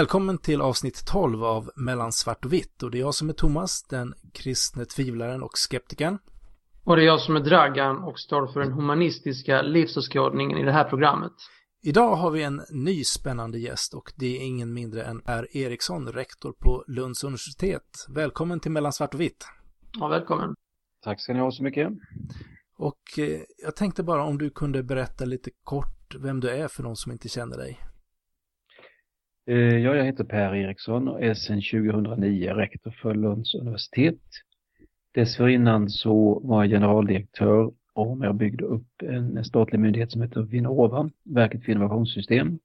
Välkommen till avsnitt 12 av Mellan svart och vitt och det är jag som är Thomas, den kristne tvivlaren och skeptikern. Och det är jag som är Dragan och står för den humanistiska livsåskådningen i det här programmet. Idag har vi en ny spännande gäst och det är ingen mindre än Per Eriksson, rektor på Lunds universitet. Välkommen till Mellan svart och vitt. Ja, välkommen. Tack ska ni ha så mycket. Och eh, jag tänkte bara om du kunde berätta lite kort vem du är för de som inte känner dig. Eh, ja, jag heter Per Eriksson och är sedan 2009 rektor för Lunds universitet. Dessförinnan så var jag generaldirektör och jag byggde upp en statlig myndighet som heter Vinnova, Verket för innovationssystem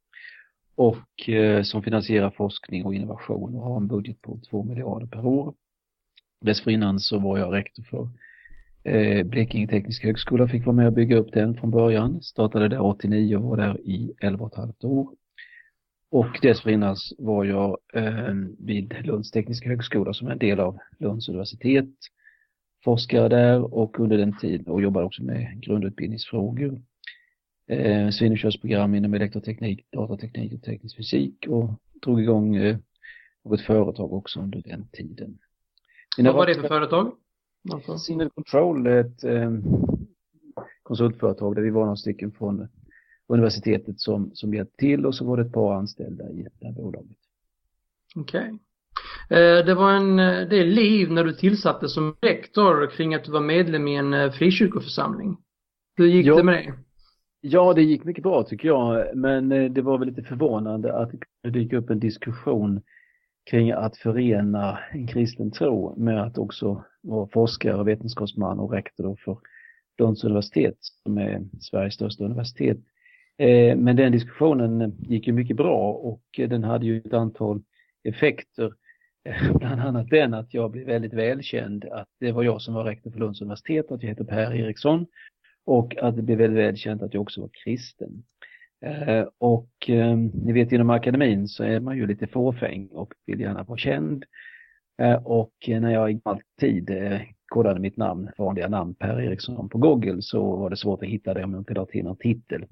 och eh, som finansierar forskning och innovation och har en budget på 2 miljarder per år. Dessförinnan så var jag rektor för eh, Blekinge Tekniska Högskola, fick vara med och bygga upp den från början, startade där 89 och var där i 11 och ett halvt år. Och dessförinnan var jag eh, vid Lunds tekniska högskola som en del av Lunds universitet. Forskare där och under den tiden och jobbade också med grundutbildningsfrågor. Eh, Svinnerkörsprogram inom elektroteknik, datateknik och teknisk fysik och drog igång eh, något företag också under den tiden. Mina Vad var det för företag? Single Control, ett eh, konsultföretag där vi var några stycken från universitetet som, som hjälpte till och så var det ett par anställda i det här bolaget. Okej. Okay. Eh, det var en del liv när du tillsattes som rektor kring att du var medlem i en eh, frikyrkoförsamling. Hur gick ja, det med det? Ja, det gick mycket bra tycker jag, men eh, det var väl lite förvånande att det dyker upp en diskussion kring att förena en kristen tro med att också vara forskare, vetenskapsman och rektor för Lunds universitet som är Sveriges största universitet. Eh, men den diskussionen gick ju mycket bra och den hade ju ett antal effekter. Bland annat den att jag blev väldigt välkänd, att det var jag som var rektor för Lunds universitet, att jag heter Per Eriksson och att det blev väldigt välkänt att jag också var kristen. Eh, och ehm, ni vet inom akademin så är man ju lite fåfäng och vill gärna vara känd. Eh, och när jag i alltid kodade mitt namn, vanliga namn Per Eriksson på Google så var det svårt att hitta det om jag inte la till någon titel.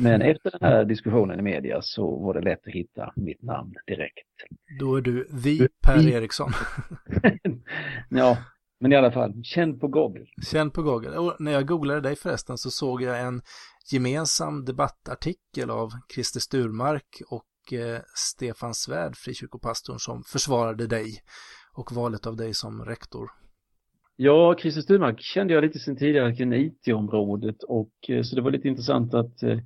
Men efter den här diskussionen i media så var det lätt att hitta mitt namn direkt. Då är du vi Per Eriksson. ja, men i alla fall, känd på Google. Känd på Google. Och när jag googlade dig förresten så såg jag en gemensam debattartikel av Christer Sturmark och eh, Stefan Svärd, frikyrkopastorn, som försvarade dig och valet av dig som rektor. Ja, Christer Sturmark kände jag lite sen tidigare kring IT-området och eh, så det var lite intressant att eh,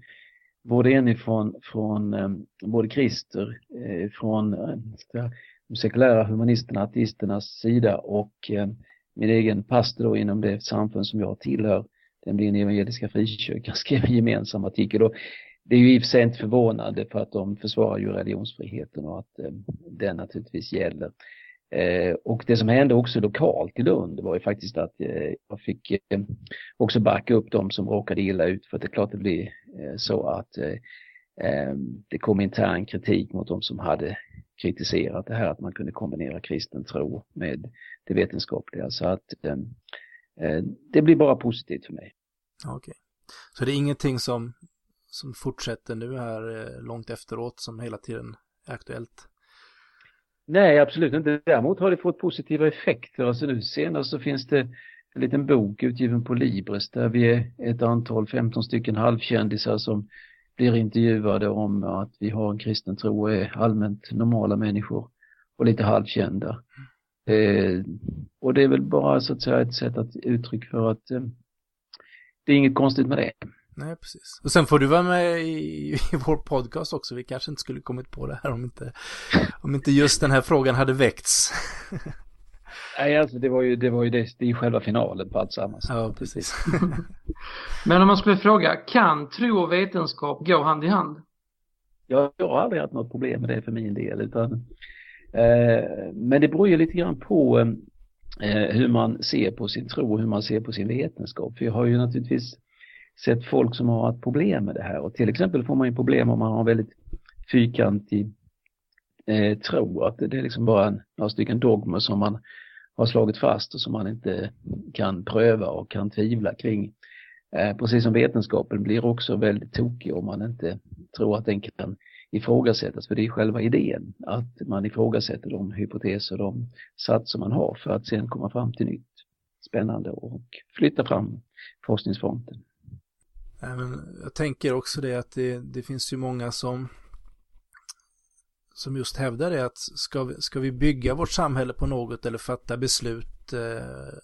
både en ifrån från eh, både Christer eh, från eh, de sekulära humanisterna, ateisternas sida och min egen pastor då inom det samfund som jag tillhör, den blir en evangeliska frikyrkan, skrev en gemensam artikel och det är ju i och för sig inte förvånande för att de försvarar ju religionsfriheten och att den naturligtvis gäller. Eh, och det som hände också lokalt i Lund var ju faktiskt att eh, jag fick eh, också backa upp de som råkade illa ut för att det är klart det blir eh, så att eh, eh, det kom intern kritik mot de som hade kritiserat det här att man kunde kombinera kristen tro med det vetenskapliga. Så att det blir bara positivt för mig. Okej. Okay. Så det är ingenting som, som fortsätter nu här långt efteråt som hela tiden är aktuellt? Nej, absolut inte. Däremot har det fått positiva effekter. Alltså nu senast så finns det en liten bok utgiven på Libres där vi är ett antal, 15 stycken halvkändisar som blir intervjuade om att vi har en kristen tro och är allmänt normala människor och lite halvkända. Eh, och det är väl bara så att säga ett sätt att uttrycka för att eh, det är inget konstigt med det. Nej, precis. Och sen får du vara med i, i vår podcast också. Vi kanske inte skulle kommit på det här om inte, om inte just den här frågan hade väckts. Nej, alltså det var ju, det var ju det, det är själva finalen på alltsammans. Ja, precis. Men om man skulle fråga, kan tro och vetenskap gå hand i hand? Ja, jag har aldrig haft något problem med det för min del, utan eh, men det beror ju lite grann på eh, hur man ser på sin tro och hur man ser på sin vetenskap. För jag har ju naturligtvis sett folk som har haft problem med det här och till exempel får man ju problem om man har väldigt fyrkantig eh, tro, att det är liksom bara en, några stycken dogmer som man har slagit fast och som man inte kan pröva och kan tvivla kring. Eh, precis som vetenskapen blir också väldigt tokig om man inte tror att den kan ifrågasättas, för det är själva idén, att man ifrågasätter de hypoteser, de satser man har för att sen komma fram till nytt spännande och flytta fram forskningsfronten. Eh, jag tänker också det att det, det finns ju många som som just hävdar det att ska vi, ska vi bygga vårt samhälle på något eller fatta beslut eh,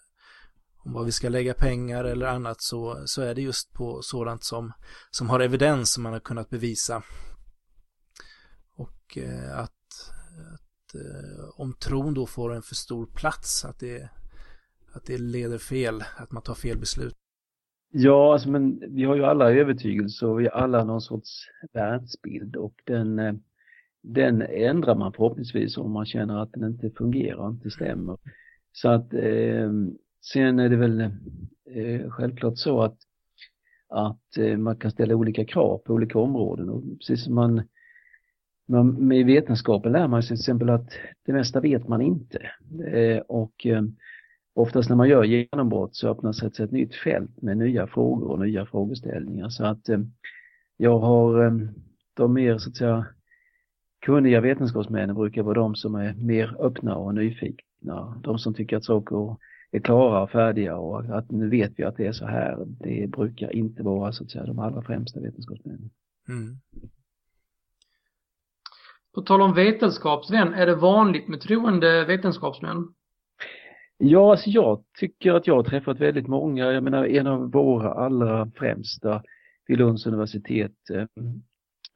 om vad vi ska lägga pengar eller annat så, så är det just på sådant som, som har evidens som man har kunnat bevisa. Och eh, att, att eh, om tron då får en för stor plats, att det, att det leder fel, att man tar fel beslut. Ja, alltså, men vi har ju alla övertygelser och vi har alla någon sorts världsbild och den, eh, den ändrar man förhoppningsvis om man känner att den inte fungerar, inte stämmer. Så att eh, sen är det väl eh, självklart så att, att eh, man kan ställa olika krav på olika områden och precis som man, man med vetenskapen lär man sig till exempel att det mesta vet man inte. Eh, och eh, oftast när man gör genombrott så öppnas ett, ett nytt fält med nya frågor och nya frågeställningar. Så att eh, jag har eh, de mer så att säga kunniga vetenskapsmännen brukar vara de som är mer öppna och nyfikna. De som tycker att saker är klara och färdiga och att nu vet vi att det är så här. Det brukar inte vara så att säga de allra främsta vetenskapsmännen. Mm. På tal om vetenskapsvän, är det vanligt med troende vetenskapsmän? Ja, alltså jag tycker att jag har träffat väldigt många. Jag menar en av våra allra främsta vid Lunds universitet,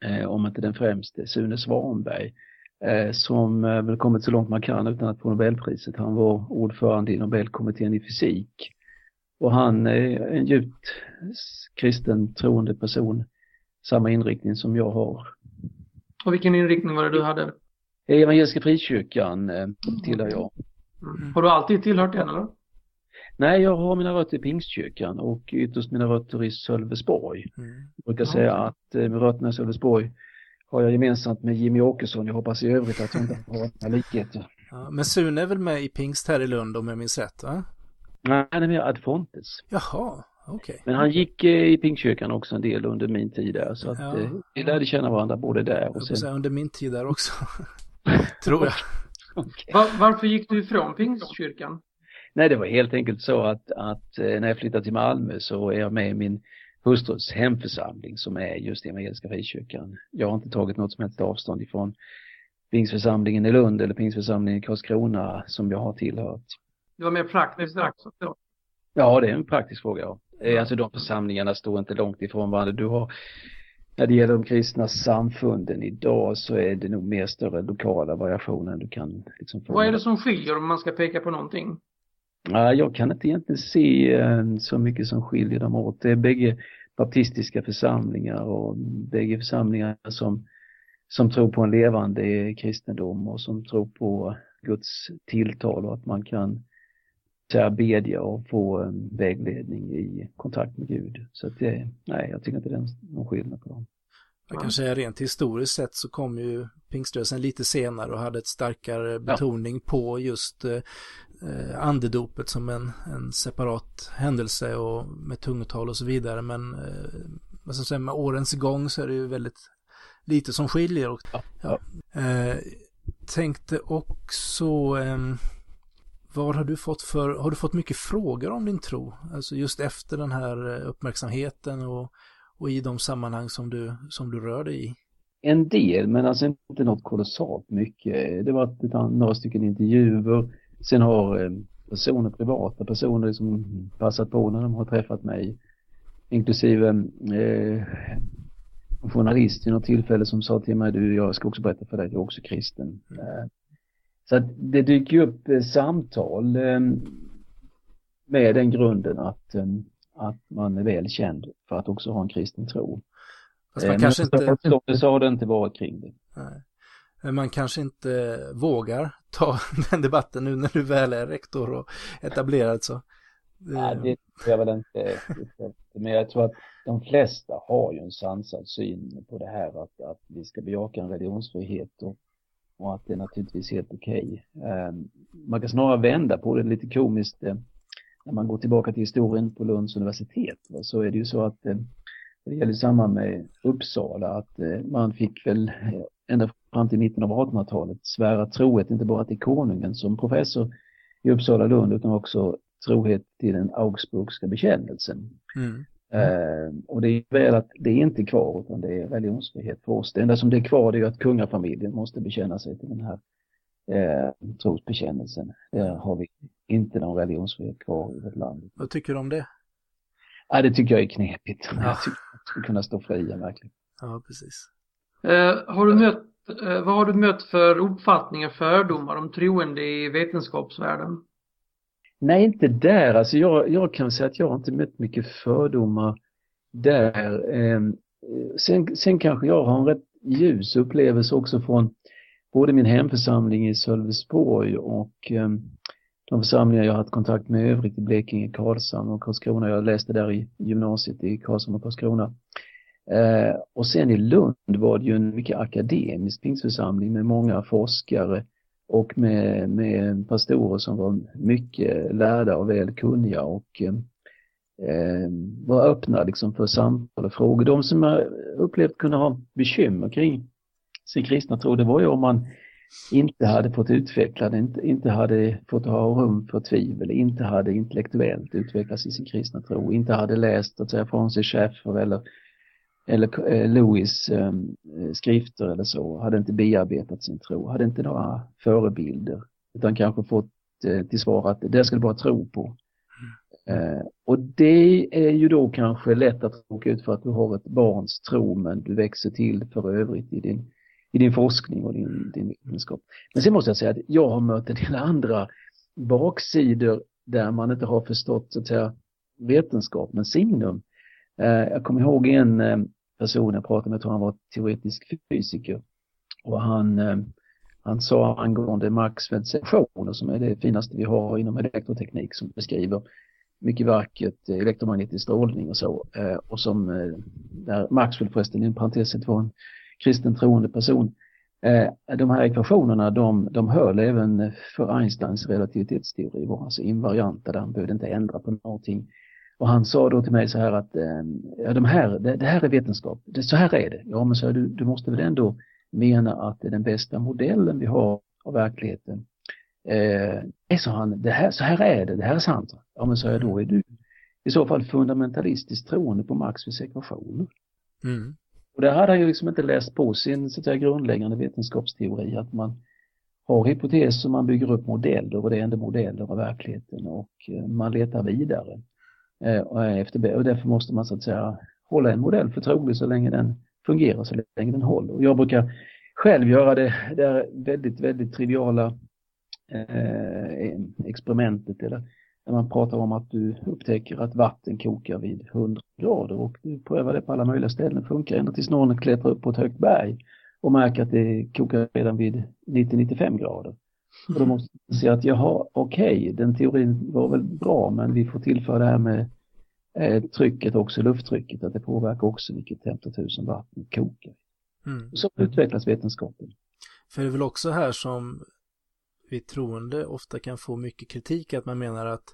eh, om inte den främste, Sune Svanberg, eh, som eh, väl kommit så långt man kan utan att få Nobelpriset. Han var ordförande i Nobelkommittén i fysik. Och han är en djupt kristen troende person, samma inriktning som jag har. Och vilken inriktning var det du hade? Evangeliska frikyrkan eh, tillhör jag. Mm. Har du alltid tillhört den eller? Nej, jag har mina rötter i Pingstkyrkan och ytterst mina rötter i Sölvesborg. Mm. Jag brukar säga att eh, med rötterna i Sölvesborg har jag gemensamt med Jimmy Åkesson. Jag hoppas i övrigt att jag inte har några likheter. Ja, men Sune är väl med i Pingst här i Lund om jag minns rätt va? Nej, han är med Ad Fontes. Jaha, okej. Okay. Men han gick eh, i Pingstkyrkan också en del under min tid där så att ja. eh, vi lärde känna varandra både där och sen. Säga, under min tid där också. Tror jag. Okay. Var, varför gick du ifrån Pingstkyrkan? Nej, det var helt enkelt så att, att eh, när jag flyttade till Malmö så är jag med i min hustrus hemförsamling som är just Evangeliska Frikyrkan. Jag har inte tagit något som helst avstånd ifrån Pingsförsamlingen i Lund eller Pingsförsamlingen i Karlskrona som jag har tillhört. Det var mer praktiskt också? Ja, det är en praktisk fråga. Ja. Eh, alltså de församlingarna står inte långt ifrån varandra. Du har, när det gäller de kristna samfunden idag så är det nog mer större lokala variationer du kan liksom få. Vad är det som skiljer om man ska peka på någonting? Jag kan inte egentligen se eh, så mycket som skiljer dem åt. Det är bägge baptistiska församlingar och bägge församlingar som, som tror på en levande kristendom och som tror på Guds tilltal och att man kan säga, bedja och få en vägledning i kontakt med Gud. Så att det, nej, jag tycker inte det är någon skillnad på dem. Jag kan säga rent historiskt sett så kom ju pingströrelsen lite senare och hade ett starkare betoning ja. på just eh, andedopet som en, en separat händelse och med tungotal och så vidare. Men eh, säga, med årens gång så är det ju väldigt lite som skiljer. Och, ja. Ja, eh, tänkte också eh, vad har du fått för, har du fått mycket frågor om din tro? Alltså just efter den här eh, uppmärksamheten och, och i de sammanhang som du, som du rör dig i? En del, men alltså inte något kolossalt mycket. Det var ett, några stycken intervjuer. Sen har eh, personer, privata personer som passat på när de har träffat mig. Inklusive eh, en journalist vid något tillfälle som sa till mig, du jag ska också berätta för dig jag är också kristen. Mm. Så att det dyker upp eh, samtal eh, med den grunden att, eh, att man är väl känd för att också ha en kristen tro. Fast man kanske inte... Så, så har det inte varit kring det. Nej. Man kanske inte vågar ta den debatten nu när du väl är rektor och etablerad så. Nej, det tror jag väl inte. Men jag tror att de flesta har ju en sansad syn på det här att, att vi ska bejaka en religionsfrihet och och att det är naturligtvis helt okej. Okay. Man kan snarare vända på det lite komiskt. Eh, när man går tillbaka till historien på Lunds universitet så är det ju så att eh, Det gäller samma med Uppsala, att eh, man fick väl ända fram till mitten av 1800-talet svära trohet inte bara till konungen som professor i Uppsala Lund utan också trohet till den Augsburgska bekännelsen. Mm. Eh, och det är väl att det är inte kvar utan det är religionsfrihet för oss. Det enda som det är kvar det är att kungafamiljen måste bekänna sig till den här eh, trosbekännelsen. Där har vi inte någon religionsfrihet kvar i vårt land. Vad tycker du om det? Ja, det tycker jag är knepigt. Ja. Jag tycker att ska kunna stå fria verkligen. Ja, precis. Eh, har du mött, eh, vad har du mött för uppfattningar, fördomar om troende i vetenskapsvärlden? Nej, inte där. Alltså jag, jag kan säga att jag har inte mött mycket fördomar där. Eh, sen, sen kanske jag har en rätt ljus upplevelse också från både min hemförsamling i Sölvesborg och eh, de församlingar jag har haft kontakt med i övrigt i Blekinge, Karlshamn och Karlskrona. Jag läste där i gymnasiet i Karlshamn och Karlskrona. Eh, och sen i Lund var det ju en mycket akademisk pingstförsamling med många forskare och med, med pastorer som var mycket lärda och väl kunniga och eh, var öppna liksom för samtal och frågor. De som jag upplevt kunde ha bekymmer kring sin kristna tro, det var ju om man inte hade fått utveckla den, inte, inte hade fått ha rum för tvivel, inte hade intellektuellt utvecklats i sin kristna tro, inte hade läst att säga från sig Schäffer eller eller eh, Louis ehm, skrifter eller så, hade inte bearbetat sin tro, hade inte några förebilder, utan kanske fått eh, till svar att det ska du bara tro på. Mm. och det är ju då kanske lätt att råka ut för att du har ett barns tro men du växer till för övrigt i din, i din forskning och din, din vetenskap. Men sen måste jag säga att jag har mött en del andra baksidor där man inte har förstått så att säga vetenskapens signum. Jag kommer ihåg en ehm, person jag pratade med, jag tror han var teoretisk fysiker. Och han, eh, han sa angående Maxwells sektioner som är det finaste vi har inom elektroteknik som beskriver mycket vackert eh, elektromagnetisk strålning och så. Eh, och som, där Maxwell förresten i en parentes var en kristen troende person. De här ekvationerna de, de höll även för Einsteins relativitetsteori, var alltså invarianta där han behövde inte ändra på någonting och han sa då till mig så här att ehm, ja, de här, det, det här är vetenskap, det, så här är det. Ja men så du, du måste väl ändå mena att det är den bästa modellen vi har av verkligheten. Eh, sa han, det här, så här är det, det här är sant. Ja men så jag, då är du i så fall fundamentalistiskt troende på Maxwells ekvationer. Mm. Och där hade han ju liksom inte läst på sin så att säga, grundläggande vetenskapsteori att man har hypoteser, man bygger upp modeller och det är ändå modeller av verkligheten och eh, man letar vidare. Eh, och, och därför måste man så att säga hålla en modell för trolig så länge den fungerar, så länge den håller. Och jag brukar själv göra det där väldigt, väldigt triviala eh, experimentet eller när man pratar om att du upptäcker att vatten kokar vid 100 grader och du prövar det på alla möjliga ställen, det funkar ända tills någon klättrar upp på ett högt berg och märker att det kokar redan vid 90-95 grader. Och då måste man säga att jaha, okej, okay, den teorin var väl bra, men vi får tillföra det här med eh, trycket också, lufttrycket, att det påverkar också vilket temperatur som vattnet kokar. Mm. Så utvecklas vetenskapen. För det är väl också här som vi troende ofta kan få mycket kritik, att man menar att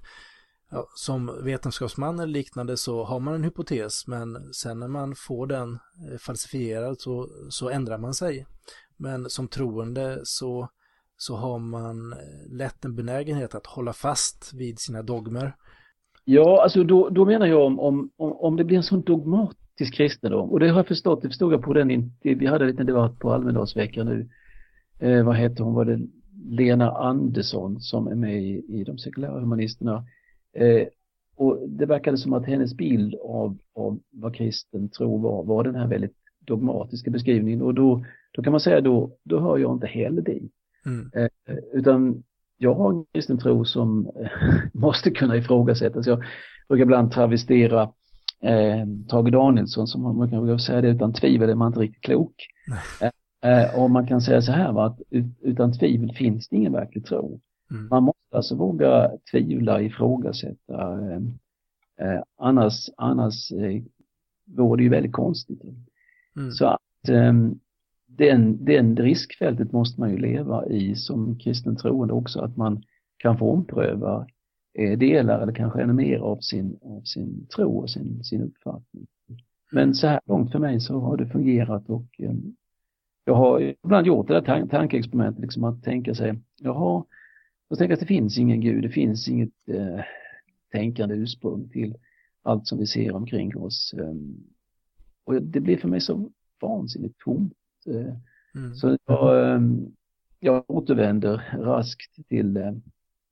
ja, som vetenskapsman eller liknande så har man en hypotes, men sen när man får den eh, falsifierad så, så ändrar man sig. Men som troende så så har man eh, lätt en benägenhet att hålla fast vid sina dogmer. Ja, alltså då, då menar jag om, om, om det blir en sån dogmatisk kristendom, och det har jag förstått, det förstod jag på den, vi hade en liten debatt på Almedalsveckan nu, eh, vad heter hon, var det Lena Andersson som är med i, i de sekulära humanisterna. Eh, och det verkade som att hennes bild av, av vad kristen tro var, var den här väldigt dogmatiska beskrivningen och då, då kan man säga då, då hör jag inte heller dit. Mm. Eh, utan jag har en kristen tro som måste kunna ifrågasättas. Jag brukar ibland travestera eh, Tage Danielsson som man kan säga det utan tvivel är man inte riktigt klok. Eh, och man kan säga så här va, att utan tvivel finns det ingen verklig tro. Mm. Man måste alltså våga tvivla, ifrågasätta. Eh, eh, annars annars eh, vore det ju väldigt konstigt. Mm. Så att ehm, den, den riskfältet måste man ju leva i som kristen troende också, att man kan få ompröva eh, delar eller kanske ännu mer av sin, av sin tro och sin, sin uppfattning. Men så här långt för mig så har det fungerat och eh, jag har ibland gjort det där tankeexperimentet, liksom att tänka sig, jaha, jag tänker att det finns ingen gud, det finns inget eh, tänkande ursprung till allt som vi ser omkring oss. Eh, och det blir för mig så vansinnigt tomt. Mm. Så jag, eh, jag återvänder raskt till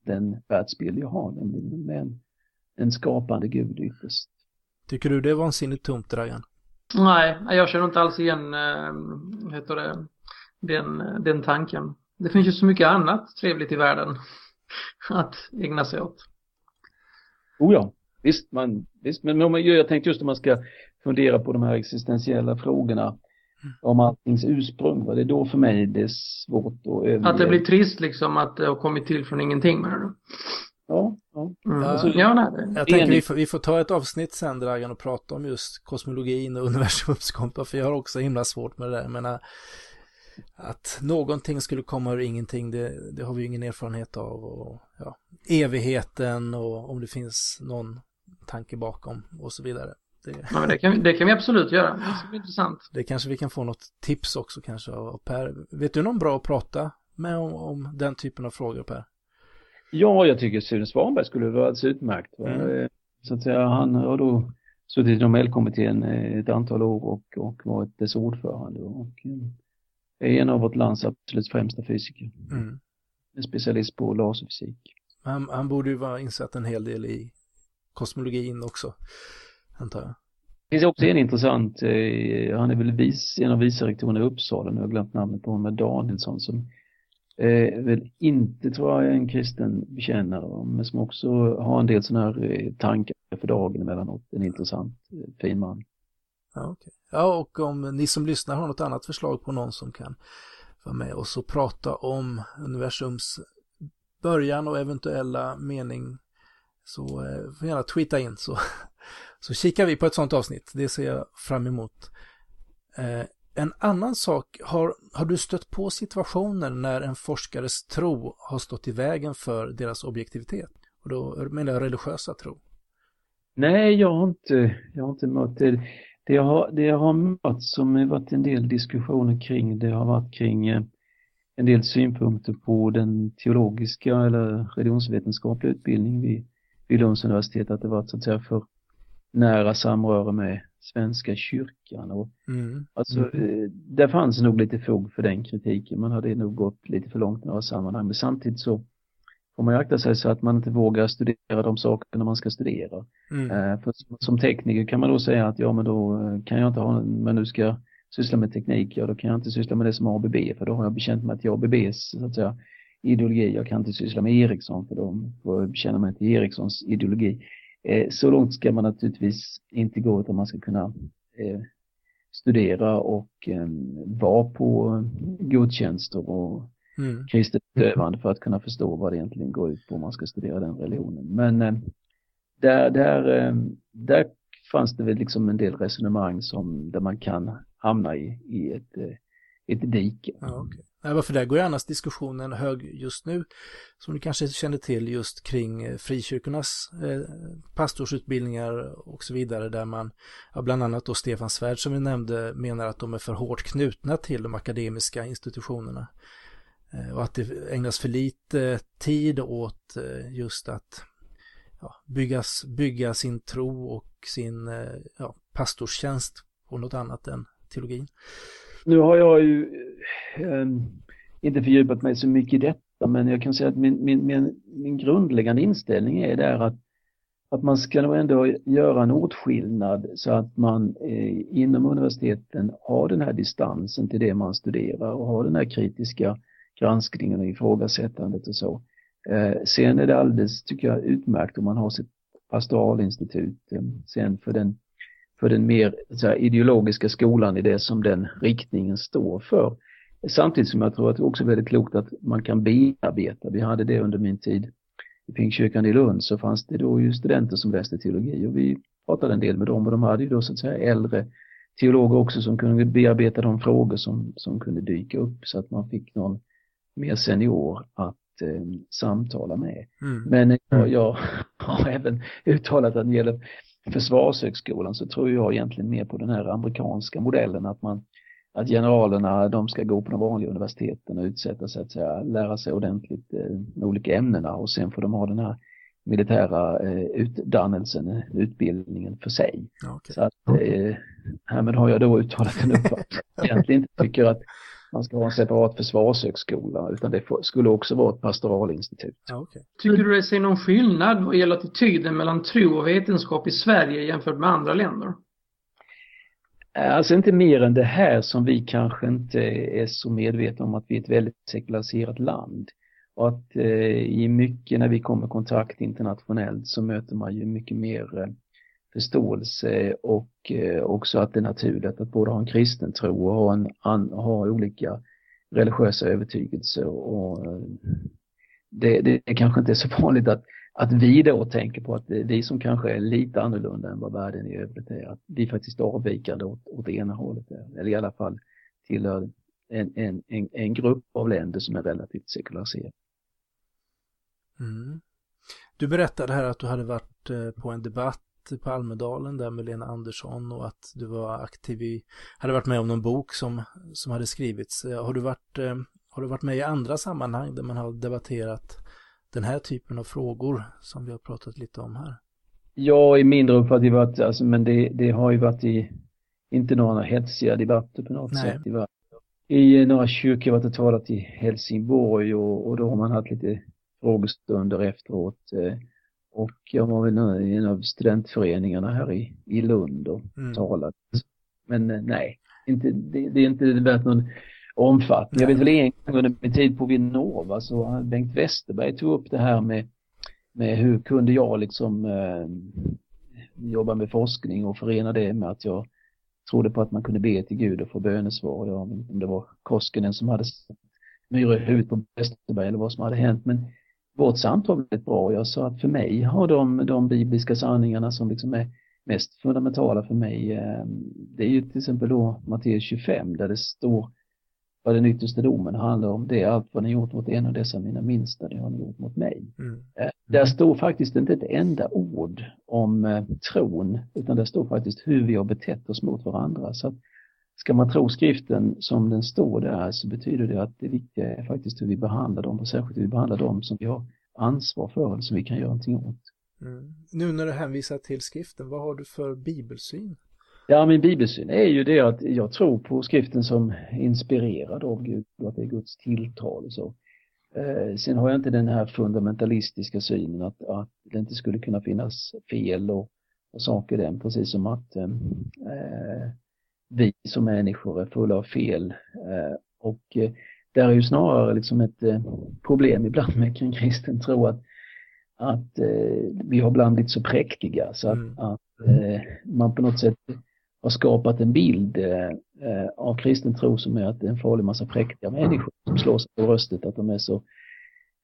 den världsbild jag har, nämligen med en, en skapande gud ytterst. Tycker du det är vansinnigt tomt, Dragan? Nej, jag känner inte alls igen, äh, heter det, den, den tanken. Det finns ju så mycket annat trevligt i världen att ägna sig åt. Oh ja, visst, man, visst men man, jag tänkte just om man ska fundera på de här existentiella frågorna. Om alltings ursprung, va? det är då för mig det är svårt att överge. Att det blir trist liksom att det har kommit till från ingenting menar du? Ja, ja. Mm. Alltså, ja nej, jag tänker vi får, vi får ta ett avsnitt sen Dragan och prata om just kosmologin och universums kompa för jag har också himla svårt med det där. Jag menar, att någonting skulle komma ur ingenting, det, det har vi ju ingen erfarenhet av. Och, ja, evigheten och om det finns någon tanke bakom och så vidare. Det, ja, men det, kan, det kan vi absolut göra. Det ska bli intressant. Det kanske vi kan få något tips också kanske av Per. Vet du någon bra att prata med om, om den typen av frågor Per? Ja, jag tycker Sune Svanberg skulle vara alldeles utmärkt. Mm. Eh, så att säga, han har då suttit i Nobelkommittén ett antal år och, och varit dess ordförande och eh, är en av vårt lands absolut främsta fysiker. Mm. En specialist på laserfysik. Han, han borde ju vara insatt en hel del i kosmologin också, antar jag. Det finns också en intressant, eh, han är väl vis, en av vicerektorerna i Uppsala, nu har jag glömt namnet på honom, Danielsson, som eh, väl inte tror jag är en kristen bekännare, men som också har en del sådana här eh, tankar för dagen emellanåt. En intressant, eh, fin man. Ja, okay. ja, och om ni som lyssnar har något annat förslag på någon som kan vara med oss och prata om universums början och eventuella mening så eh, får gärna tweeta in så, så kikar vi på ett sådant avsnitt. Det ser jag fram emot. Eh, en annan sak, har, har du stött på situationer när en forskares tro har stått i vägen för deras objektivitet? Och då menar jag religiösa tro. Nej, jag har inte, jag har inte mött det. Det jag har, det jag har mött som har varit en del diskussioner kring, det har varit kring eh, en del synpunkter på den teologiska eller religionsvetenskapliga utbildning. vid, vid Lunds universitet, att det varit så att säga för nära samröre med Svenska kyrkan. Och, mm. Alltså, mm. Eh, där fanns nog lite fog för den kritiken. Man hade nog gått lite för långt i några sammanhang. Men samtidigt så får man ju akta sig så att man inte vågar studera de sakerna man ska studera. Mm. Eh, för som tekniker kan man då säga att ja men då eh, kan jag inte ha, men nu ska jag syssla med teknik, ja då kan jag inte syssla med det som ABB för då har jag bekänt mig till ABBs så att säga, ideologi. Jag kan inte syssla med Ericsson för får jag bekänna mig till Ericssons ideologi. Eh, så långt ska man naturligtvis inte gå utan man ska kunna eh, studera och eh, vara på godtjänster och mm. kristet utövande för att kunna förstå vad det egentligen går ut på om man ska studera den religionen. Men där, där, där fanns det väl liksom en del resonemang som, där man kan hamna i, i ett, ett dike. Ja, okay. Nej, varför där går ju annars diskussionen hög just nu, som du kanske känner till just kring eh, frikyrkornas eh, pastorsutbildningar och så vidare, där man, ja, bland annat då Stefan Svärd som vi nämnde, menar att de är för hårt knutna till de akademiska institutionerna. Eh, och att det ägnas för lite tid åt eh, just att ja, byggas, bygga sin tro och sin eh, ja, pastorstjänst på något annat än teologin. Nu har jag ju Ehm, inte fördjupat mig så mycket i detta, men jag kan säga att min, min, min, min grundläggande inställning är där att, att man ska nog ändå göra en åtskillnad så att man eh, inom universiteten har den här distansen till det man studerar och har den här kritiska granskningen och ifrågasättandet och så. Eh, sen är det alldeles, tycker jag, utmärkt om man har sitt pastoralinstitut. Eh, sen för den för den mer här, ideologiska skolan i det som den riktningen står för. Samtidigt som jag tror att det också är väldigt klokt att man kan bearbeta. Vi hade det under min tid i Pingstkyrkan i Lund så fanns det då ju studenter som läste teologi och vi pratade en del med dem och de hade ju då så att säga äldre teologer också som kunde bearbeta de frågor som, som kunde dyka upp så att man fick någon mer senior att eh, samtala med. Mm. Men jag, jag har även uttalat att när det gäller Försvarshögskolan så tror jag egentligen mer på den här amerikanska modellen att man att generalerna de ska gå på de vanliga universiteten och utsätta sig att säga, lära sig ordentligt eh, med olika ämnena och sen får de ha den här militära eh, utdannelsen, utbildningen för sig. Okay. Så att eh, härmed har jag då uttalat en uppfattning. egentligen inte tycker att man ska ha en separat försvarshögskola utan det skulle också vara ett pastoralinstitut. Okay. Tycker du det ser någon skillnad vad gäller attityden mellan tro och vetenskap i Sverige jämfört med andra länder? Eh, alltså inte mer än det här som vi kanske inte är så medvetna om att vi är ett väldigt sekulariserat land. Och att eh, i mycket när vi kommer i kontakt internationellt så möter man ju mycket mer eh, förståelse och eh, också att det är naturligt att både ha en kristen tro och ha, en, an, ha olika religiösa övertygelser. Och, eh, det, det, det kanske inte är så vanligt att, att vi då tänker på att det är vi som kanske är lite annorlunda än vad världen i övrigt är, att vi faktiskt avvikande åt, åt det ena hållet, eller i alla fall tillhör en, en, en, en grupp av länder som är relativt sekulariserade. Mm. Du berättade här att du hade varit eh, på en debatt på Almedalen där med Lena Andersson och att du var aktiv i, hade varit med om någon bok som, som hade skrivits. Eh, har du, varit, eh, har du varit med i andra sammanhang där man har debatterat den här typen av frågor som vi har pratat lite om här? Ja, i mindre uppfattning varit, alltså, men det, det har ju varit i, inte några hetsiga debatter på något Nej. sätt. Det var, I några kyrkor varit och talat i Helsingborg och, och då har man haft lite frågestunder efteråt. Eh, och jag var väl i en av studentföreningarna här i, i Lund och mm. talat. Men eh, nej, inte, det, det är inte värt någon omfattning. Jag vet väl en gång under min tid på Vinnova så Bengt Westerberg tog upp det här med, med hur kunde jag liksom eh, jobba med forskning och förena det med att jag trodde på att man kunde be till Gud och få bönesvar. Jag, om det var Koskinen som hade myror i huvudet på Westerberg eller vad som hade hänt. Men vårt samtal väldigt bra. Jag sa att för mig har de, de bibliska sanningarna som liksom är mest fundamentala för mig, eh, det är ju till exempel då Matteus 25 där det står vad den yttersta domen handlar om, det är allt vad ni gjort mot en av dessa mina minsta, det har ni gjort mot mig. Mm. Eh, där står faktiskt inte ett enda ord om eh, tron, utan där står faktiskt hur vi har betett oss mot varandra. Så att ska man tro skriften som den står där så betyder det att det viktiga är faktiskt hur vi behandlar dem och särskilt hur vi behandlar dem som vi har ansvar för, som vi kan göra någonting åt. Mm. Nu när du hänvisar till skriften, vad har du för bibelsyn? Ja, min bibelsyn är ju det att jag tror på skriften som inspirerad av Gud och att det är Guds tilltal och så. Eh, sen har jag inte den här fundamentalistiska synen att, att det inte skulle kunna finnas fel och, och saker den, precis som att eh, eh vi som människor är fulla av fel. Eh, och eh, där är ju snarare liksom ett eh, problem ibland med kring kristen tro att, att vi har ibland blivit så präktiga så att, mm. att man på något sätt har skapat en bild av kristen tro som är att det är en farlig massa präktiga människor som slår sig på bröstet att de är så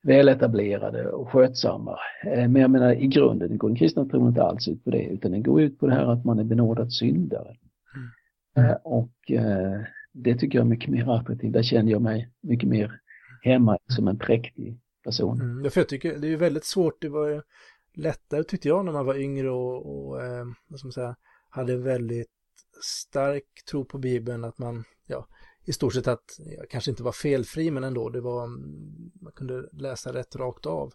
väletablerade och skötsamma. Men jag menar i grunden går den kristna tron inte alls ut på det utan den går ut på det här att man är benådad syndare. Eh, och eh, det tycker jag är mycket mer attraktivt. Där känner jag mig mycket mer hemma som en präktig person. Mm, för jag tycker det är väldigt svårt, det var lättare tyckte jag när man var yngre och, och eh, vad ska man säga, hade väldigt stark tro på Bibeln att man, ja, i stort sett att, jag kanske inte var felfri men ändå, det var, mm, man kunde läsa rätt rakt av.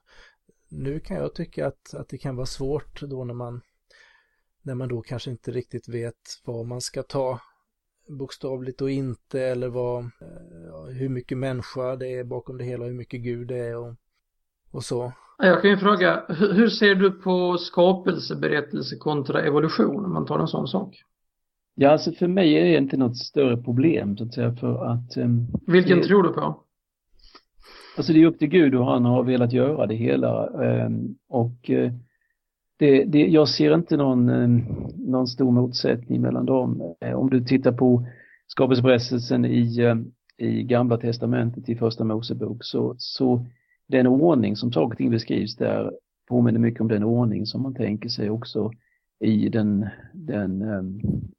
Nu kan jag tycka att, att det kan vara svårt då när man, när man då kanske inte riktigt vet vad man ska ta bokstavligt och inte eller vad, eh, ja, hur mycket människa det är bakom det hela, hur mycket Gud det är och, och så. Jag kan ju fråga, hur ser du på skapelseberättelse kontra evolution om man tar en sån sak? Ja, alltså för mig är det inte något större problem så att säga för att... Um, Vilken det, tror du på? Alltså det är upp till Gud och han har velat göra det hela um, och uh, det, det, jag ser inte någon, eh, någon stor motsättning mellan dem. Eh, om du tittar på skapelseberättelsen i, eh, i Gamla Testamentet i Första Mosebok så, så den ordning som saker och ting beskrivs där påminner mycket om den ordning som man tänker sig också i den, den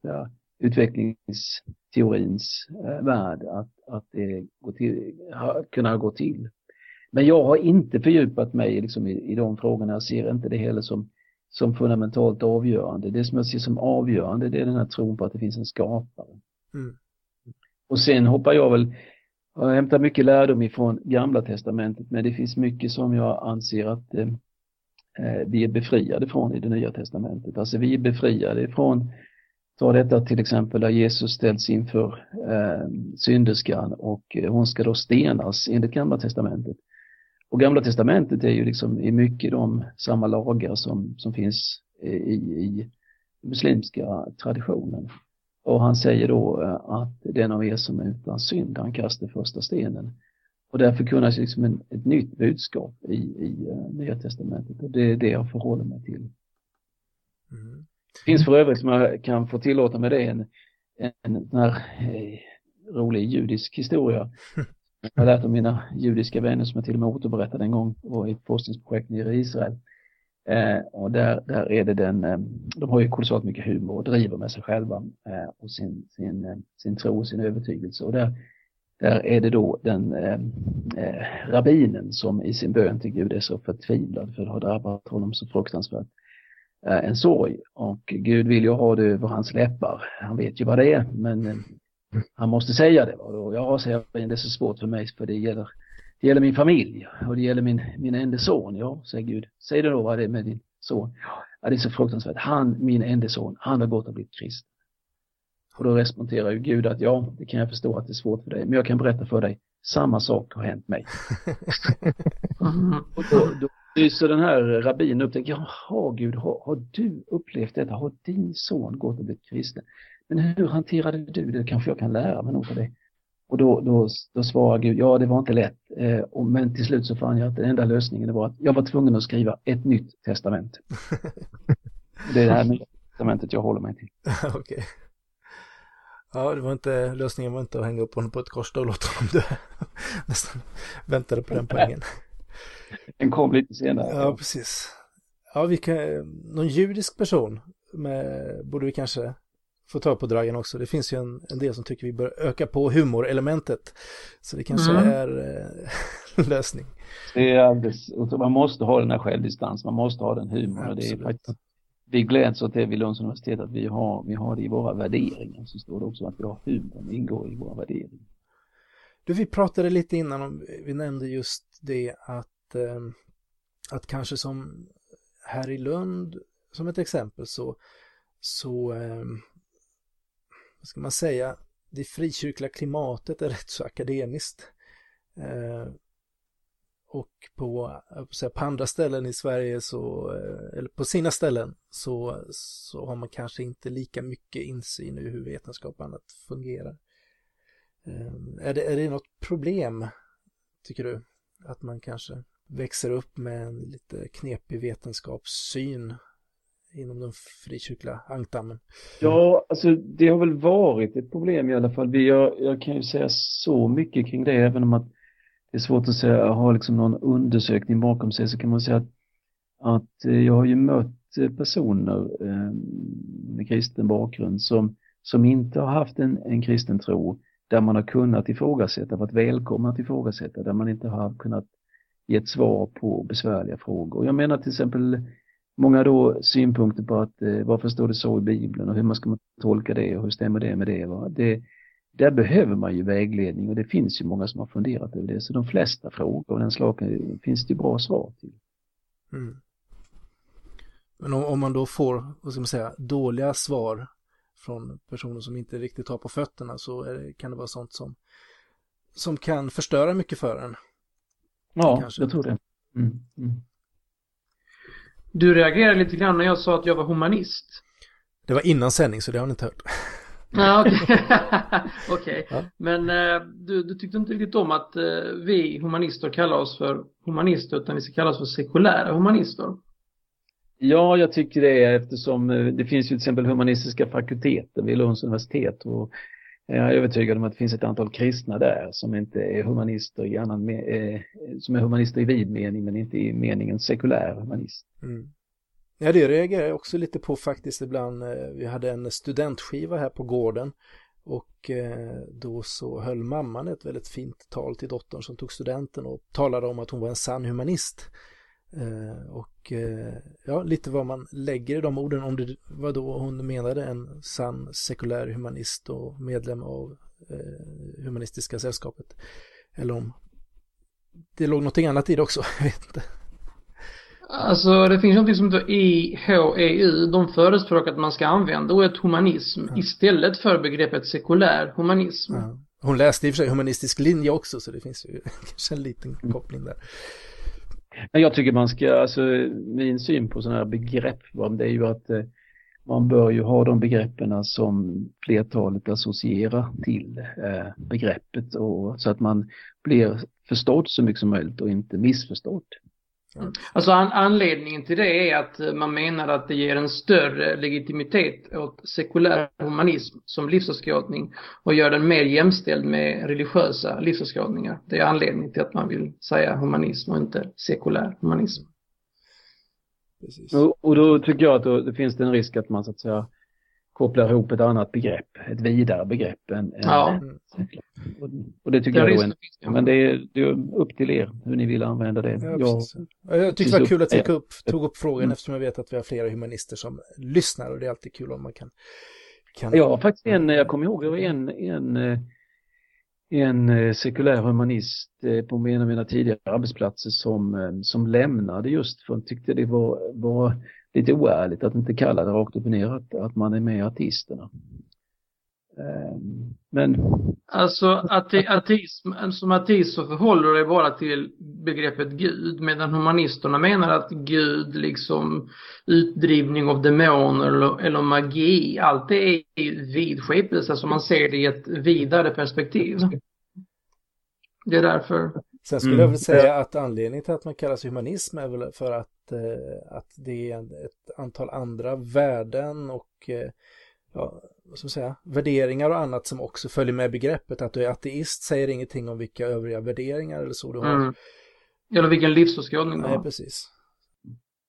ja, utvecklingsteorins värld, att, att det går till, kunna gå till. Men jag har inte fördjupat mig liksom i, i de frågorna. Jag ser inte det heller som, som fundamentalt avgörande. Det som jag ser som avgörande det är den här tron på att det finns en skapare. Mm. Och sen hoppar jag väl, jag hämtar mycket lärdom ifrån gamla testamentet men det finns mycket som jag anser att eh, eh, Eh, vi är befriade från i det nya testamentet. Alltså vi är befriade från Ta detta till exempel där Jesus ställs inför eh, synderskan och eh, hon ska då stenas enligt Gamla Testamentet. Och Gamla Testamentet är ju liksom i mycket de samma lagar som, som finns i, i muslimska traditionen. Och han säger då eh, att den av er som är utan synd, han kastar första stenen. Och där förkunnas liksom en, ett nytt budskap i, i uh, Nya Testamentet och det är det jag förhåller mig till. Mm. Det finns för övrigt som jag kan få tillåta mig det en, en här eh, rolig judisk historia. Jag har lärt av mina judiska vänner som jag till och med återberättade en gång var i ett forskningsprojekt nere i Israel. Eh, och där, där är det den, eh, de har ju kolossalt mycket humor och driver med sig själva eh, och sin, sin, eh, sin tro och sin övertygelse. Och där, där är det då den eh, eh, rabbinen som i sin bön till Gud är så förtvivlad för det har drabbat honom så fruktansvärt Eh, en sorg och Gud vill ju ha det över hans läppar. Han vet ju vad det är men eh, han måste säga det. Och jag säger att det är så svårt för mig för det gäller, det gäller min familj och det gäller min, min enda son. Ja, säger Gud. Säg det då vad det är med din son. Ja, det är så fruktansvärt. Han, min enda son, han har gått och blivit kristen. Och då responderar ju Gud att ja, det kan jag förstå att det är svårt för dig, men jag kan berätta för dig, samma sak har hänt mig. och då, då så den här rabbinen upptäcker, jaha Gud, har, har, du upplevt detta? Har din son gått och blivit kristen? Men hur hanterade du det? Kanske jag kan lära mig något av det. Och då, då, då svarar Gud, ja det var inte lätt. Eh, och, men till slut så fann jag att den enda lösningen var att jag var tvungen att skriva ett nytt testament. det är det här nya testamentet jag håller mig till. Okay. Ja, det var inte, lösningen var inte att hänga upp honom på ett kors och låta honom dö. Nästan väntade på den poängen. Den kom lite senare. Ja, precis. Ja, vi kan, någon judisk person med, borde vi kanske få ta på dragen också. Det finns ju en, en del som tycker vi bör öka på humorelementet. Så det kanske mm. är eh, lösning. Det är alldeles, man måste ha den här självdistans, man måste ha den humorn. Det är faktiskt, vi gläds åt det vid Lunds universitet att vi har, vi har det i våra värderingar. Så står det också att vi har humorn ingår i våra värderingar. Du, vi pratade lite innan om, vi nämnde just det att eh, att kanske som här i Lund som ett exempel så, så eh, vad ska man säga, det frikyrkliga klimatet är rätt så akademiskt. Eh, och på, säga, på andra ställen i Sverige så, eh, eller på sina ställen så, så har man kanske inte lika mycket insyn i hur vetenskap och annat fungerar. Ehm, är det, är det något problem, tycker du? Att man kanske växer upp med en lite knepig vetenskapssyn inom den frikyrkliga ankdammen. Ja, alltså det har väl varit ett problem i alla fall. Vi, jag, jag kan ju säga så mycket kring det, även om att det är svårt att säga, ha liksom någon undersökning bakom sig, så kan man säga att, att eh, jag har ju mött eh, personer eh, med kristen bakgrund som, som inte har haft en, en kristen tro, där man har kunnat ifrågasätta, varit välkomna att ifrågasätta, där man inte har kunnat ge ett svar på besvärliga frågor. Jag menar till exempel många då synpunkter på att eh, varför står det så i Bibeln och hur man ska tolka det och hur stämmer det med det. Va? det där behöver man ju vägledning och det finns ju många som har funderat över det. Så de flesta frågor av den slagen finns det bra svar till. Mm. Men om, om, man då får, vad ska man säga, dåliga svar från personer som inte riktigt har på fötterna så det, kan det vara sånt som, som kan förstöra mycket för en. Ja, kanske. jag tror det. Mm. Mm. Du reagerade lite grann när jag sa att jag var humanist. Det var innan sändning så det har ni inte hört. Ja, okej. Okay. okay. ja. Men eh, du, du, tyckte inte riktigt om att eh, vi humanister kallar oss för humanister utan vi ska kallas för sekulära humanister. Ja, jag tycker det eftersom eh, det finns ju till exempel humanistiska fakulteter vid Lunds universitet och jag är övertygad om att det finns ett antal kristna där som inte är humanister i annan eh, som är humanister i vid mening men inte i meningen sekulär humanist. Mm. Ja, det reagerar jag också lite på faktiskt ibland. Eh, vi hade en studentskiva här på gården Och eh, då så höll mamman ett väldigt fint tal till dottern som tog studenten och talade om att hon var en sann humanist. Eh, och ja, lite vad man lägger i de orden, om det var då hon menade en sann sekulär humanist och medlem av Humanistiska sällskapet. Eller om det låg någonting annat i det också, jag vet inte. Alltså det finns något som heter IHEU. De förespråkar att man ska använda ordet humanism ja. istället för begreppet sekulär humanism. Ja. Hon läste i och för sig humanistisk linje också så det finns ju kanske en liten koppling där. Men jag tycker man ska, alltså min syn på sådana här begrepp, det är ju att eh, man bör ju ha de begreppen som flertalet associerar till eh, begreppet och så att man blir förstådd så mycket som möjligt och inte missförstådd. Mm. Alltså an anledningen till det är att eh, man menar att det ger en större legitimitet åt sekulär humanism som livsåskådning och gör den mer jämställd med religiösa livsåskådningar. Det är anledningen till att man vill säga humanism och inte sekulär humanism. Precis. Och, och då tycker jag att då, det finns det en risk att man så att säga kopplar ihop ett annat begrepp, ett vidare begrepp än, ja. än och, och, det tycker jag är en, men det är, det är upp till er hur ni vill använda det. Ja, jag, jag tyckte det var kul att jag tog upp, tog upp frågan mm. eftersom jag vet att vi har flera humanister som lyssnar och det är alltid kul om man kan. kan... Jag har faktiskt en, jag kommer ihåg, det var en, en en sekulär humanist på en av mina tidigare arbetsplatser som, som lämnade just för att tyckte det var, var lite oärligt att inte kalla det rakt upp och ner att, att man är med i artisterna. Ehm, men... Alltså ateism, som ateist så förhåller det bara till begreppet Gud medan humanisterna menar att Gud liksom utdrivning av demoner eller, eller magi, allt det är vidskepelse, alltså man ser det i ett vidare perspektiv. Det är därför. Sen skulle mm. jag vilja säga att anledningen till att man kallas humanism är väl för att, eh, att det är ett antal andra värden och eh, ja, vad ska man säga, värderingar och annat som också följer med begreppet. Att du är ateist säger ingenting om vilka övriga värderingar eller så du har. Mm. Eller vilken livsåskådning du har. Nej, precis.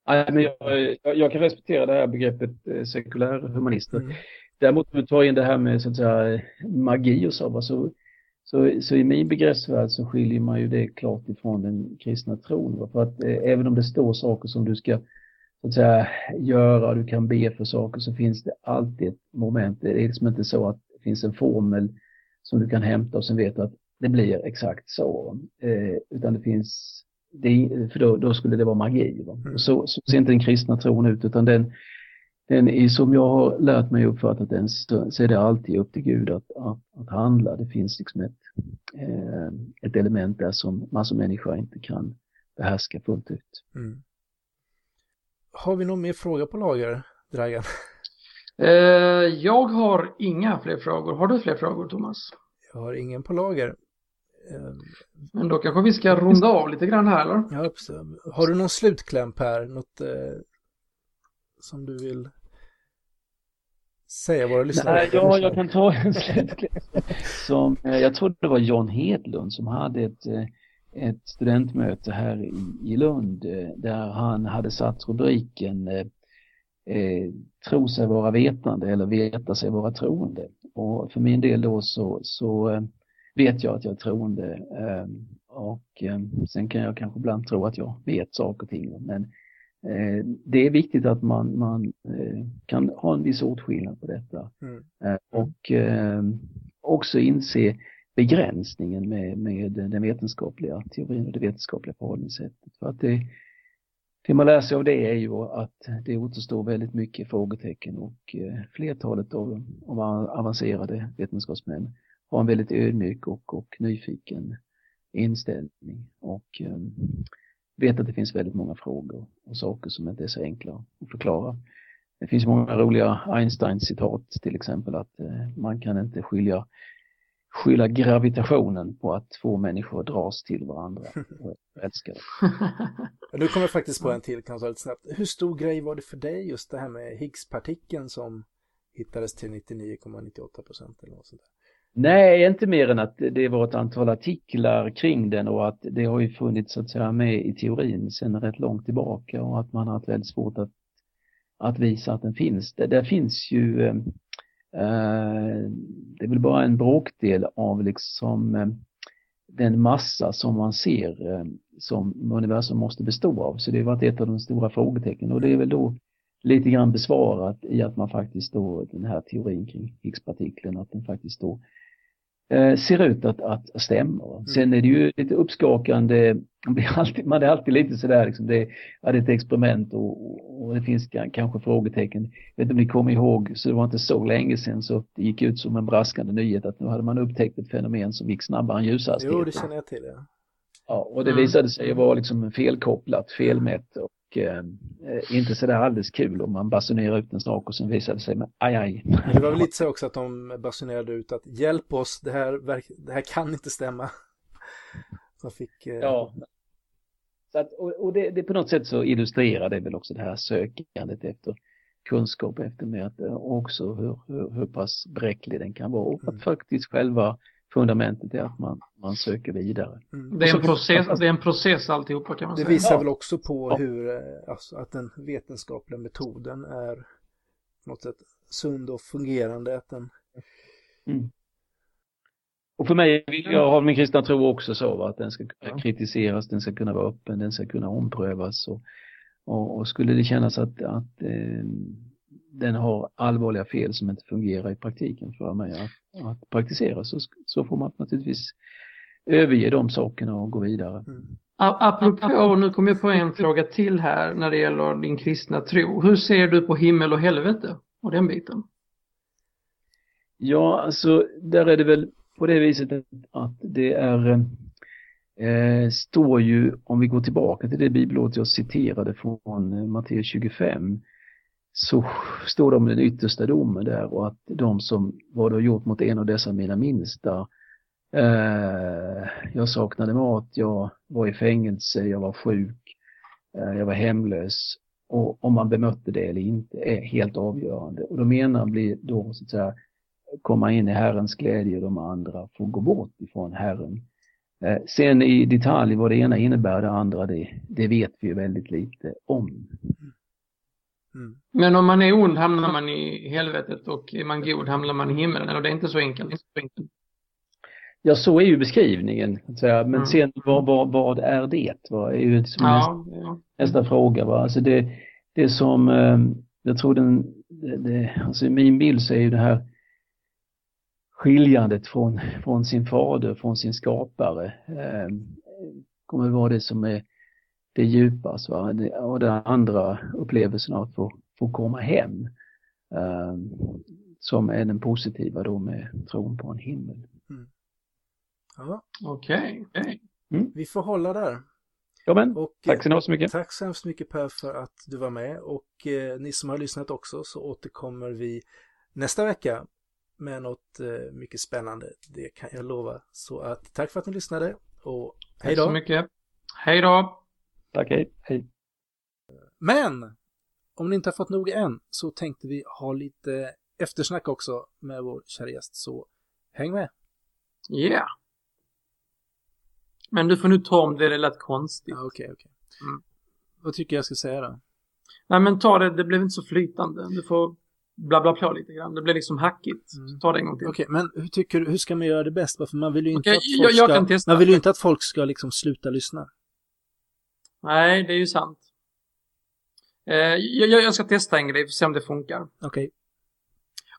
Nej, men jag, jag, jag, kan respektera det här begreppet eh, sekulär humanister. Mm. Däremot om du tar in det här med så att säga magi och så, så så, så i min begreppsvärld så skiljer man ju det klart ifrån den kristna tron. För att eh, även om det står saker som du ska så att säga, göra, du kan be för saker, så finns det alltid ett moment. Det är liksom inte så att det finns en formel som du kan hämta och sen vet du att det blir exakt så. Eh, utan det finns, det, för då, då, skulle det vara magi. Mm. Så, så ser inte den kristna tron ut, utan den, den är, som jag har lärt mig uppfattat den så är det alltid upp till Gud att, att, att handla. Det finns liksom ett, ett element där som man som människa inte kan behärska fullt ut. Mm. Har vi någon mer fråga på lager, Dragan? Eh, jag har inga fler frågor. Har du fler frågor, Thomas? Jag har ingen på lager. Eh, Men då kanske vi ska runda av lite grann här, eller? Ja, Har du någon slutkläm, Per? Något eh, som du vill säga våra lyssnare? Nej, ja, jag kan ta en. Som, eh, jag tror det var John Hedlund som hade ett, eh, ett studentmöte här i, i Lund eh, där han hade satt rubriken eh, tro sig vara vetande eller veta sig vara troende. Och för min del då så, så vet jag att jag är troende och sen kan jag kanske ibland tro att jag vet saker och ting men Eh, det är viktigt att man, man eh, kan ha en viss åtskillnad på detta. Mm. Eh, och också inse begränsningen med, med den vetenskapliga teorin och det vetenskapliga förhållningssättet. För att det, det man lär sig av det är ju att det återstår väldigt mycket frågetecken och flertalet av, av avancerade vetenskapsmän har en väldigt ödmjuk och, och nyfiken inställning. Och vet att det finns väldigt många frågor och saker som inte är så enkla att förklara. Det finns många roliga Einstein-citat till exempel att eh, man kan inte skilja skylla gravitationen på att två människor dras till varandra och älskar Nu kommer jag faktiskt på en till, kanske lite snabbt. Hur stor grej var det för dig just det här med Higgspartikeln som hittades till 99,98 procent eller något sånt där? Nej, inte mer än att det var ett antal artiklar kring den och att det har ju funnits så att säga med i teorin sedan rätt långt tillbaka och att man har haft väldigt svårt att, att visa att den finns. Det, där finns ju eh, Eh, det är väl bara en bråkdel av liksom eh, den massa som man ser eh, som universum måste bestå av. Så det har varit ett av de stora frågetecknen och det är väl då lite grann besvarat i att man faktiskt då, den här teorin kring Higgspartikeln, att den faktiskt då eh, ser ut att, att stämma. Mm. Sen är det ju lite uppskakande, man, blir alltid, man är alltid lite sådär, liksom, det, ja, det är ett experiment och, och det finns kanske frågetecken. Jag vet inte om ni kommer ihåg, så det var inte så länge sedan så det gick ut som en braskande nyhet att nu hade man upptäckt ett fenomen som gick snabbare än ljushastigheten. Jo, det känner jag till. Ja. Ja, och det mm. visade sig vara liksom felkopplat, felmätt och eh, inte sådär alldeles kul om man basunerar ut en sak och sen visade sig med aj aj. Det var väl lite så också att de basunerade ut att hjälp oss, det här, det här kan inte stämma. Så fick, eh... Ja. Så att, och, och det, det, på något sätt så illustrerar det väl också det här sökandet efter kunskap efter med och också hur, hur, hur pass bräcklig den kan vara och att mm. faktiskt själva fundamentet är att man, man söker vidare. Mm. Det, är en process, det är en process alltihopa kan man det säga. Det visar ja. väl också på ja. hur, eh, alltså, att den vetenskapliga metoden är på något sätt sund och fungerande. Att den... Mm. Och för mig jag ha min kristna tro också så att den ska kunna kritiseras, den ska kunna vara öppen, den ska kunna omprövas och, och, och skulle det kännas att, att eh, den har allvarliga fel som inte fungerar i praktiken för mig att, att praktisera så, så får man naturligtvis överge de sakerna och gå vidare. Mm. Apropå, nu kommer jag på en fråga till här när det gäller din kristna tro. Hur ser du på himmel och helvete och den biten? Ja, alltså där är det väl på det viset att det är eh, står ju, om vi går tillbaka till det bibelordet jag citerade från eh, Matteus 25, så står det om den yttersta domen där och att de som var då gjort mot en av dessa mina minsta eh, jag saknade mat, jag var i fängelse, jag var sjuk, eh, jag var hemlös och om man bemötte det eller inte är helt avgörande. Och då menar blir då så att säga komma in i Herrens glädje och de andra får gå bort ifrån Herren. Eh, sen i detalj vad det ena innebär det andra, det, det vet vi ju väldigt lite om. Mm. Men om man är ond hamnar man i helvetet och är man god hamnar man i himlen. Eller det är inte så enkelt. Ja, så är ju beskrivningen. Men mm. sen vad, vad, vad, är det? Vad är ju liksom ja, nästa, ja. nästa, fråga. Va? Alltså det, det som, eh, jag tror den, det, det, alltså min bild så är ju det här skiljandet från, från sin fader, från sin skapare. Eh, kommer vara det som är det djupas va? och den andra upplevelsen av att få, få komma hem. Eh, som är den positiva då med tron på en himmel. Mm. Ja. Okej. Okay. Mm. Vi får hålla där. Ja men, och, tack så mycket. Tack så hemskt mycket Per för att du var med och eh, ni som har lyssnat också så återkommer vi nästa vecka med något eh, mycket spännande. Det kan jag lova. Så att tack för att ni lyssnade och hej då. Tack så mycket. Hej då. Tack, hej. hej. Men om ni inte har fått nog än så tänkte vi ha lite eftersnack också med vår kära gäst. Så häng med. Ja. Yeah. Men du får nu ta om det, det lät konstigt. Okej, okej. Okay, okay. mm. Vad tycker jag ska säga då? Nej men ta det, det blev inte så flytande. Du får bla bla på lite grann. Det blir liksom hackigt. Mm. Ta det en gång till. Okej, okay, men hur tycker du, hur ska man göra det bäst? För man vill ju inte okay, att folk jag, jag ska, man vill ju inte att folk ska liksom sluta lyssna. Nej, det är ju sant. Eh, jag, jag, ska testa en grej för att se om det funkar. Okej. Okay.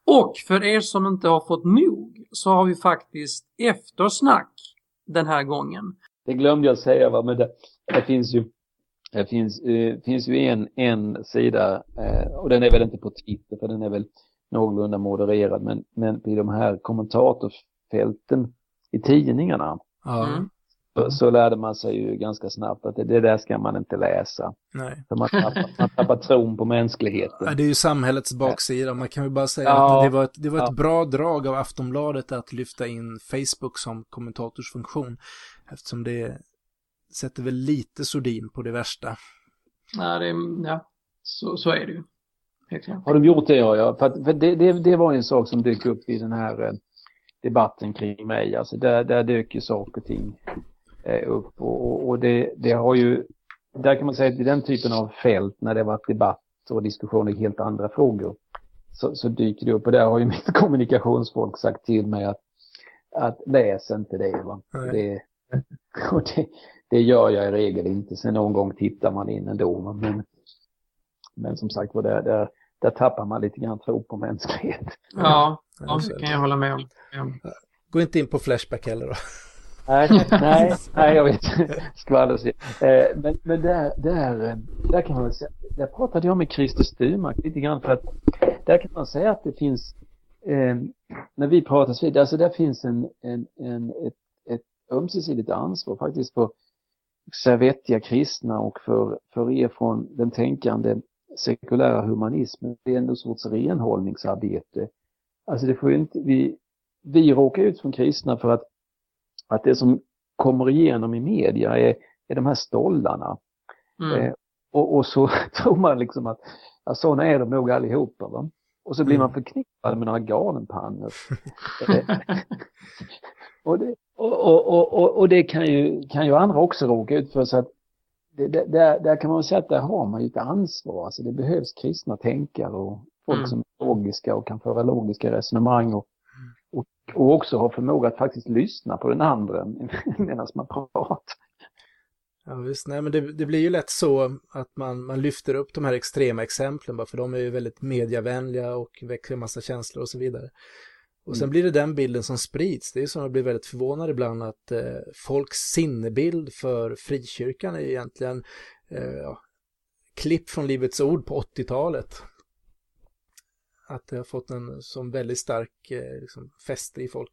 Och för er som inte har fått nog så har vi faktiskt eftersnack den här gången. Det glömde jag säga va, men det, det finns ju det finns, eh, finns ju en, en sida eh, och den är väl inte på Twitter för den är väl någorlunda modererad men, men i de här kommentatorfälten i tidningarna mm. Så, lärde man sig ju ganska snabbt att det, det där ska man inte läsa. Nej. För man tappar, man tappar tron på mänskligheten. Ja, det är ju samhällets baksida. Man kan ju bara säga ja, att det var ett, det var ett ja. bra drag av Aftonbladet att lyfta in Facebook som kommentatorsfunktion. Eftersom det sätter väl lite sordin på det värsta. Ja, det, ja. Så, så är det ju. Har de gjort det? Ja, ja. För, att, för det, det, det, var en sak som dök upp i den här eh, debatten kring mig. Alltså där, där dök ju saker och ting upp och, och, och det, det, har ju, där kan man säga att i den typen av fält när det varit debatt och diskussioner i helt andra frågor så, så, dyker det upp och där har ju mitt kommunikationsfolk sagt till mig att, att läs inte det. Va? Det, och det, det gör jag i regel inte. Sen någon gång tittar man in ändå. Va? Men, men som sagt var, där, där, där tappar man lite grann tro på mänsklighet. Ja, ja det kan jag hålla med om. Ja. Gå inte in på Flashback heller då. Nej, nej, nej, jag vet. Skvaller. Eh, men, men där, där, eh, där kan man säga, där pratade jag med Christer Sturmark lite grann för att där kan man säga att det finns, eh, när vi pratar så vidare, alltså där finns en, en, en, ett, ett ömsesidigt ansvar faktiskt för så vettiga kristna och för, för er från den tänkande sekulära humanismen. Det är en sorts renhållningsarbete. Alltså det får ju inte, vi, vi råkar ut som kristna för att att det som kommer igenom i media är, är de här stollarna. Mm. Eh, och, och, så tror man liksom att ja, sådana är de nog allihopa. Va? Och så blir man mm. förknippad med några galenpannor. Och, det, och, och, och, och, det kan ju, kan ju andra också råka ut för så att det, det, där, där kan man säga att där har man ju ett ansvar. Alltså det behövs kristna tänkare och folk mm. som är logiska och kan föra logiska resonemang och och, och också ha förmåga att faktiskt lyssna på den andra medan man pratar. Ja visst, nej men det, det, blir ju lätt så att man, man lyfter upp de här extrema exemplen bara för de är ju väldigt mediavänliga och väcker en massa känslor och så vidare. Och sen mm. blir det den bilden som sprids. Det är som jag blir väldigt förvånad ibland att eh, folks sinnebild för frikyrkan är egentligen eh, ja, klipp från Livets Ord på 80-talet att det har fått en som väldigt stark eh, liksom, fäste i folk.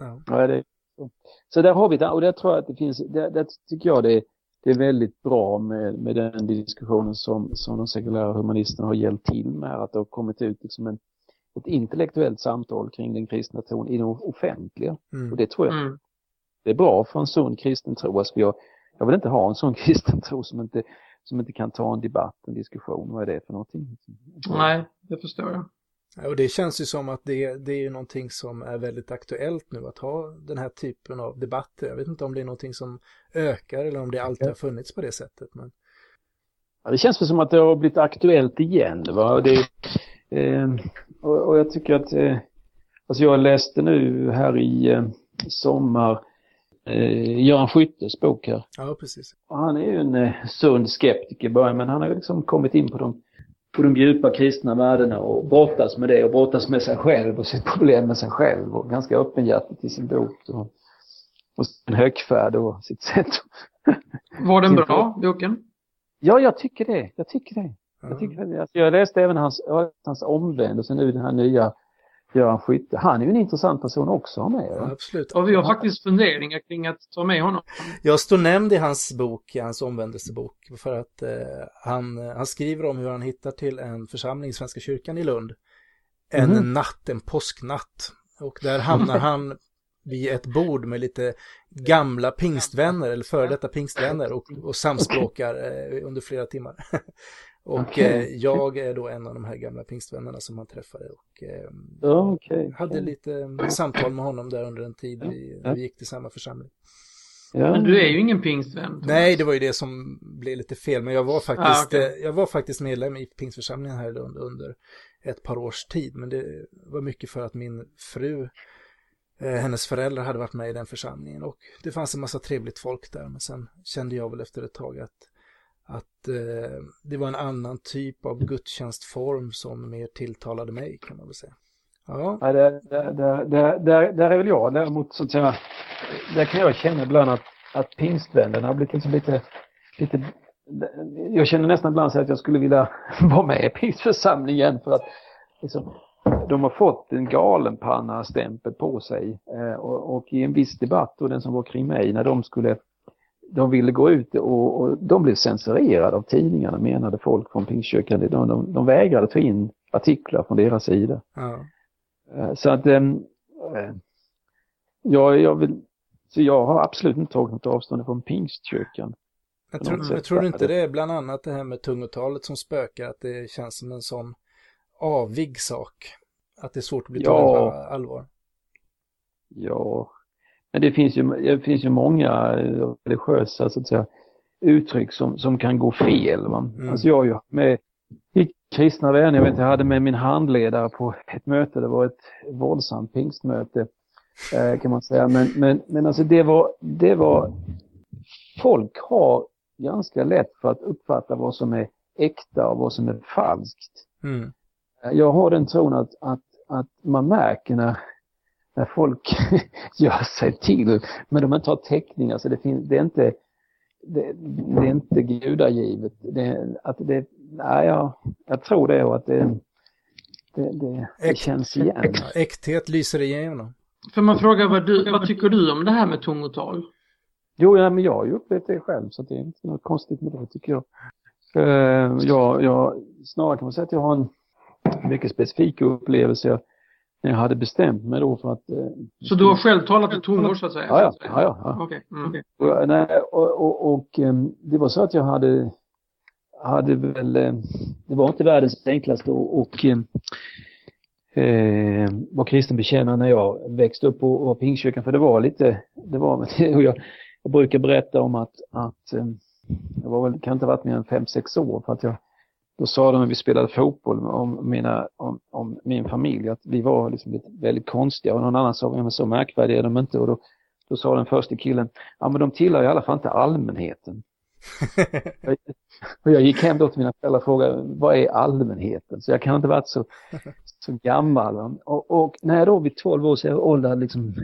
Ja. ja det, så. så där har vi det och där tror jag att det finns, där, där tycker jag det, det är väldigt bra med, med den diskussionen som, som de sekulära humanisterna har hjälpt till med, att det har kommit ut liksom en, ett intellektuellt samtal kring den kristna tron i det offentliga. Mm. Och det tror jag mm. det är bra för en sund kristen tro. Alltså jag, jag vill inte ha en sån kristen tro som inte som inte kan ta en debatt, en diskussion. Vad är det för någonting? Nej, det förstår jag. Ja, och det känns ju som att det, det är någonting som är väldigt aktuellt nu att ha den här typen av debatter. Jag vet inte om det är någonting som ökar eller om det alltid har funnits på det sättet. Men... Ja, det känns väl som att det har blivit aktuellt igen. Va? Det, eh, och, och, jag tycker att, eh, alltså jag läste nu här i eh, sommar eh, Göran Skyttes bok här. Ja, precis. Och han är ju en eh, sund skeptiker bara, men han har ju liksom kommit in på de, på de djupa kristna värdena och brottas med det och brottas med sig själv och sitt problem med sig själv och ganska öppenhjärtigt i sin bok. Och, och sin högfärd och sitt sätt. Var den bra, boken? Ja, jag tycker det. Jag tycker det. Jag, tycker det. Alltså, jag läste även hans, hans omvänd och sen nu den här nya Göran Skytte. Han är ju en intressant person också att ha med. Ja, absolut. Och vi har faktiskt funderingar kring att ta med honom. Jag står nämnd i hans bok, i hans omvändelsebok, för att eh, han, han skriver om hur han hittar till en församling i Svenska kyrkan i Lund. En mm. natt, en påsknatt. Och där hamnar han vid ett bord med lite gamla pingstvänner eller före detta pingstvänner och, och samspråkar eh, under flera timmar. Och okay. eh, jag är då en av de här gamla pingstvännerna som han träffade och eh, okay. hade lite mm, samtal med honom där under en tid vi, vi gick till samma församling. Ja. Men du är ju ingen pingstvän. Nej, det var ju det som blev lite fel, men jag var faktiskt, ah, okay. Eh, jag var faktiskt medlem i pingstförsamlingen här under, under ett par års tid, men det var mycket för att min fru eh, hennes föräldrar hade varit med i den församlingen och det fanns en massa trevligt folk där men sen kände jag väl efter ett tag att att eh, det var en annan typ av gudstjänstform som mer tilltalade mig kan man väl säga. Ja, ja där, där, där, där, där är väl jag däremot så att säga, där kan jag känna ibland att, att pingstvännerna har blivit liksom lite, lite jag känner nästan ibland så att jag skulle vilja vara med i pingstförsamlingen för att liksom, de har fått en galenpanna-stämpel på sig eh, och, och, i en viss debatt och den som var kring mig när de skulle de ville gå ut och, och, de blev censurerade av tidningarna menade folk från Pingstkyrkan. De, de, de vägrade ta in artiklar från deras sida. Ja. Eh, så att ähm, ja, jag vill, så jag har absolut inte tagit något avstånd från Pingstkyrkan. Jag tror, jag tror inte det är bland annat det här med tungotalet som spökar, att det känns som en sån avig sak. Att det är svårt att bli tagen på allvar. Ja, men det finns ju, det finns ju många religiösa så att säga, uttryck som, som kan gå fel. Va? Mm. Alltså jag har ju med kristna vänner. Jag vet, jag hade med min handledare på ett möte. Det var ett våldsamt pingstmöte eh, kan man säga. Men, men, men alltså det var, det var, folk har ganska lätt för att uppfatta vad som är äkta och vad som är falskt. Mm. Jag har den tron att, att, att man märker när, när folk gör sig till, men de inte har täckning, alltså det, finns, det är inte det, det är inte gudagivet. Det, att det, nej, jag, jag tror det och att det, det, det, det känns igen. Äk, äkthet lyser igenom. För man frågar vad, du, vad tycker du om det här med tungotal? Jo, ja, men jag har ju upplevt det själv så det är inte något konstigt med det tycker jag. Uh, jag, jag. Snarare kan man säga att jag har en mycket specifik upplevelse när jag hade bestämt mig då för att... Uh, så du har själv talat i tungor så att säga? Ja, ja. ja, ja. Okay. Mm. Okay. Och, nej, och, och, och um, det var så att jag hade, hade väl, um, det var inte världens enklaste och, och um, eh, var kristen bekännare när jag växte upp och var pingstkyrkan för det var lite, det var, och jag, jag brukar berätta om att, att jag var väl, kan inte ha varit mer än fem sex år för att jag, då sa de när vi spelade fotboll om, mina, om, om min familj att vi var liksom väldigt konstiga och någon annan sa, men så märkvärdiga är de inte och då, då sa den första killen, ja men de tillhör i alla fall inte allmänheten. och jag gick hem då till mina föräldrar och frågade, vad är allmänheten? Så jag kan inte varit så, så gammal. Och, och när jag då vid 12 års ålder liksom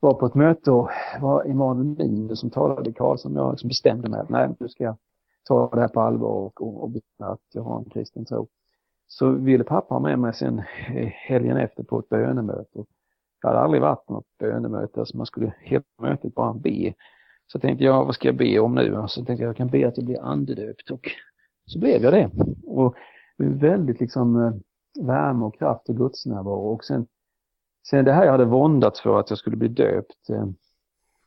var på ett möte och var Emanuel Min som talade i Karlsson. Jag liksom bestämde mig att nej, nu ska jag ta det här på allvar och, och, och att jag har en kristen tro. Så ville pappa ha med mig sen helgen efter på ett bönemöte. Jag hade aldrig varit på något bönemöte, alltså man skulle hela mötet bara be. Så tänkte jag, vad ska jag be om nu? Så tänkte jag, jag kan be att jag blir andedöpt och så blev jag det. Och väldigt liksom eh, värme och kraft och gudsnärvaro och sen Sen det här jag hade våndats för att jag skulle bli döpt, eh,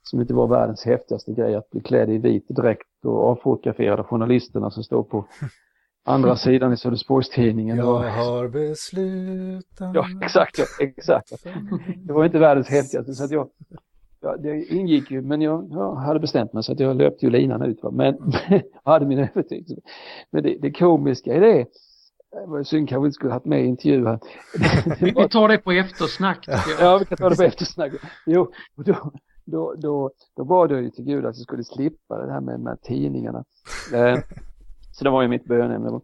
som inte var världens häftigaste grej, att bli klädd i vit dräkt och avfotograferade journalisterna som står på andra sidan i Södersporgstidningen. Jag har beslutat. Ja, exakt, ja, exakt. Det var inte världens häftigaste så att jag, ja, det ingick ju, men jag, jag, hade bestämt mig så att jag löpte ju linan ut. Va? Men jag hade min övertygelse. Men det, det komiska i det det var synd kanske inte skulle haft med i intervjun Vi tar det på eftersnack. ja, vi kan ta det på eftersnack. Jo, då, då, då, då bad jag ju till Gud att jag skulle slippa det här med de här tidningarna. Eh, så det var ju mitt bönämne.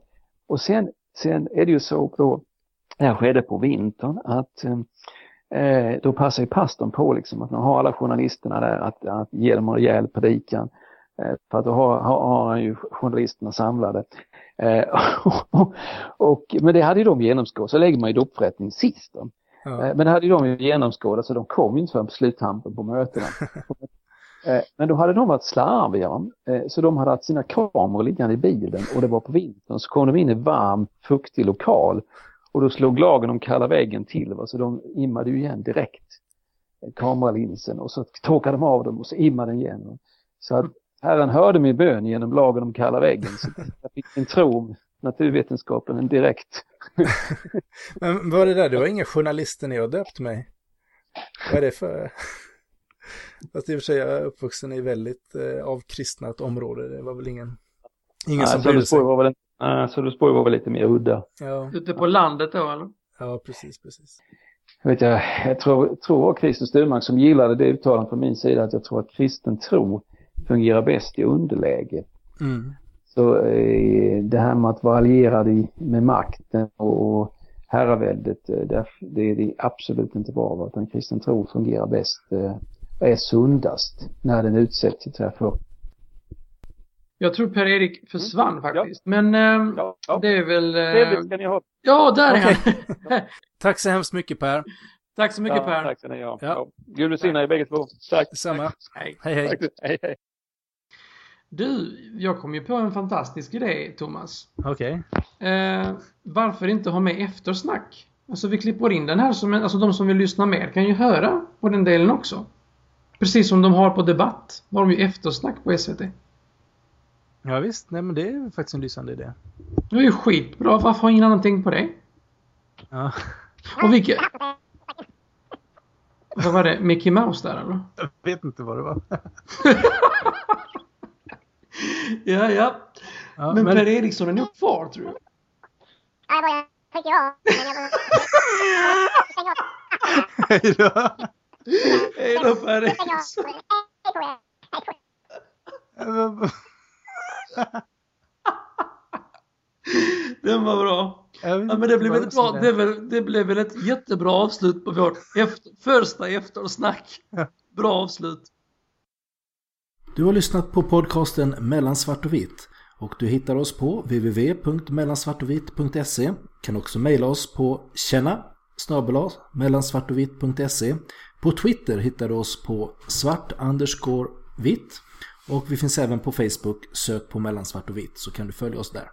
Och sen, sen är det ju så då, det här skedde på vintern, att eh, eh, då passar ju pastorn på liksom att man har alla journalisterna där att, att ge dem en rejäl predikan. Eh, för att då har, har, har han ju journalisterna samlade. Eh, och, men det hade ju de genomskådat, så lägger man ju dopförrättning sist. Då. Ja. Eh, men det hade ju de ju genomskådat så de kom inte förrän på sluttampen på mötena. Eh, men då hade de varit slarviga, så de hade haft sina kameror liggande i bilen och det var på vintern så kom de in i varm, fuktig lokal och då slog lagen om kalla väggen till, va? så de immade ju igen direkt kameralinsen och så torkade de av dem och så immade den igen. Så att Herren hörde min bön genom lagen om kalla väggen. Så jag fick en tro naturvetenskapen en direkt. Men vad är det där? Det var inga journalister när jag döpt mig. Vad är det för... Fast i och för sig jag är uppvuxen i väldigt eh, avkristnat område. Det var väl ingen, ingen som brydde sig. Var väl, nej, Sölvesborg var väl lite mer udda. Ja. Ute på landet då eller? Ja, precis, precis. Jag, vet, jag, jag tror, tror Christer Sturmark som gillade det uttalandet från min sida att jag tror att kristen tro fungerar bäst i underläge. Mm. Så eh, det här med att vara allierad i, med makten och, och herraväldet, eh, det, det är det absolut inte bra. Utan kristen tro fungerar bäst, eh, är sundast när den utsätts för jag tror Per-Erik försvann mm. faktiskt. Ja. Men eh, ja, ja. det är väl... Eh... Trevligt ska ni ha. Ja, där är han. Tack så hemskt mycket Per. Tack så mycket Per. Tack ska ni ha. Ja. Gud välsigne er bägge två. Tack. Detsamma. Hej. Hej, hej. Tack. hej, hej. Du, jag kom ju på en fantastisk idé, Thomas. Okej. Okay. Eh, varför inte ha med eftersnack? Alltså vi klipper in den här, som, alltså de som vill lyssna mer kan ju höra på den delen också. Precis som de har på Debatt, har de ju eftersnack på SVT. Ja visst, nej men det är faktiskt en lysande idé. Det är ju skitbra, varför har ingen annan tänkt på det? Ja. Och vilket... Vad var det? Mickey Mouse där eller? Jag vet inte vad det var. ja, ja, ja. Men, men Per Eriksson är nog kvar tror jag. jag bara tycker jag. Hej då. Hej då Paris. Den var bra. Ja, men det blev, ett bra, det, blev, det blev väl ett jättebra avslut på vårt efter, första eftersnack. Bra avslut. Du har lyssnat på podcasten Mellan svart och vitt och du hittar oss på www.mellansvartovitt.se kan också mejla oss på känna snabel mellansvartovitt.se På Twitter hittar du oss på svart underscore vitt och vi finns även på Facebook. Sök på mellansvart och vitt så kan du följa oss där.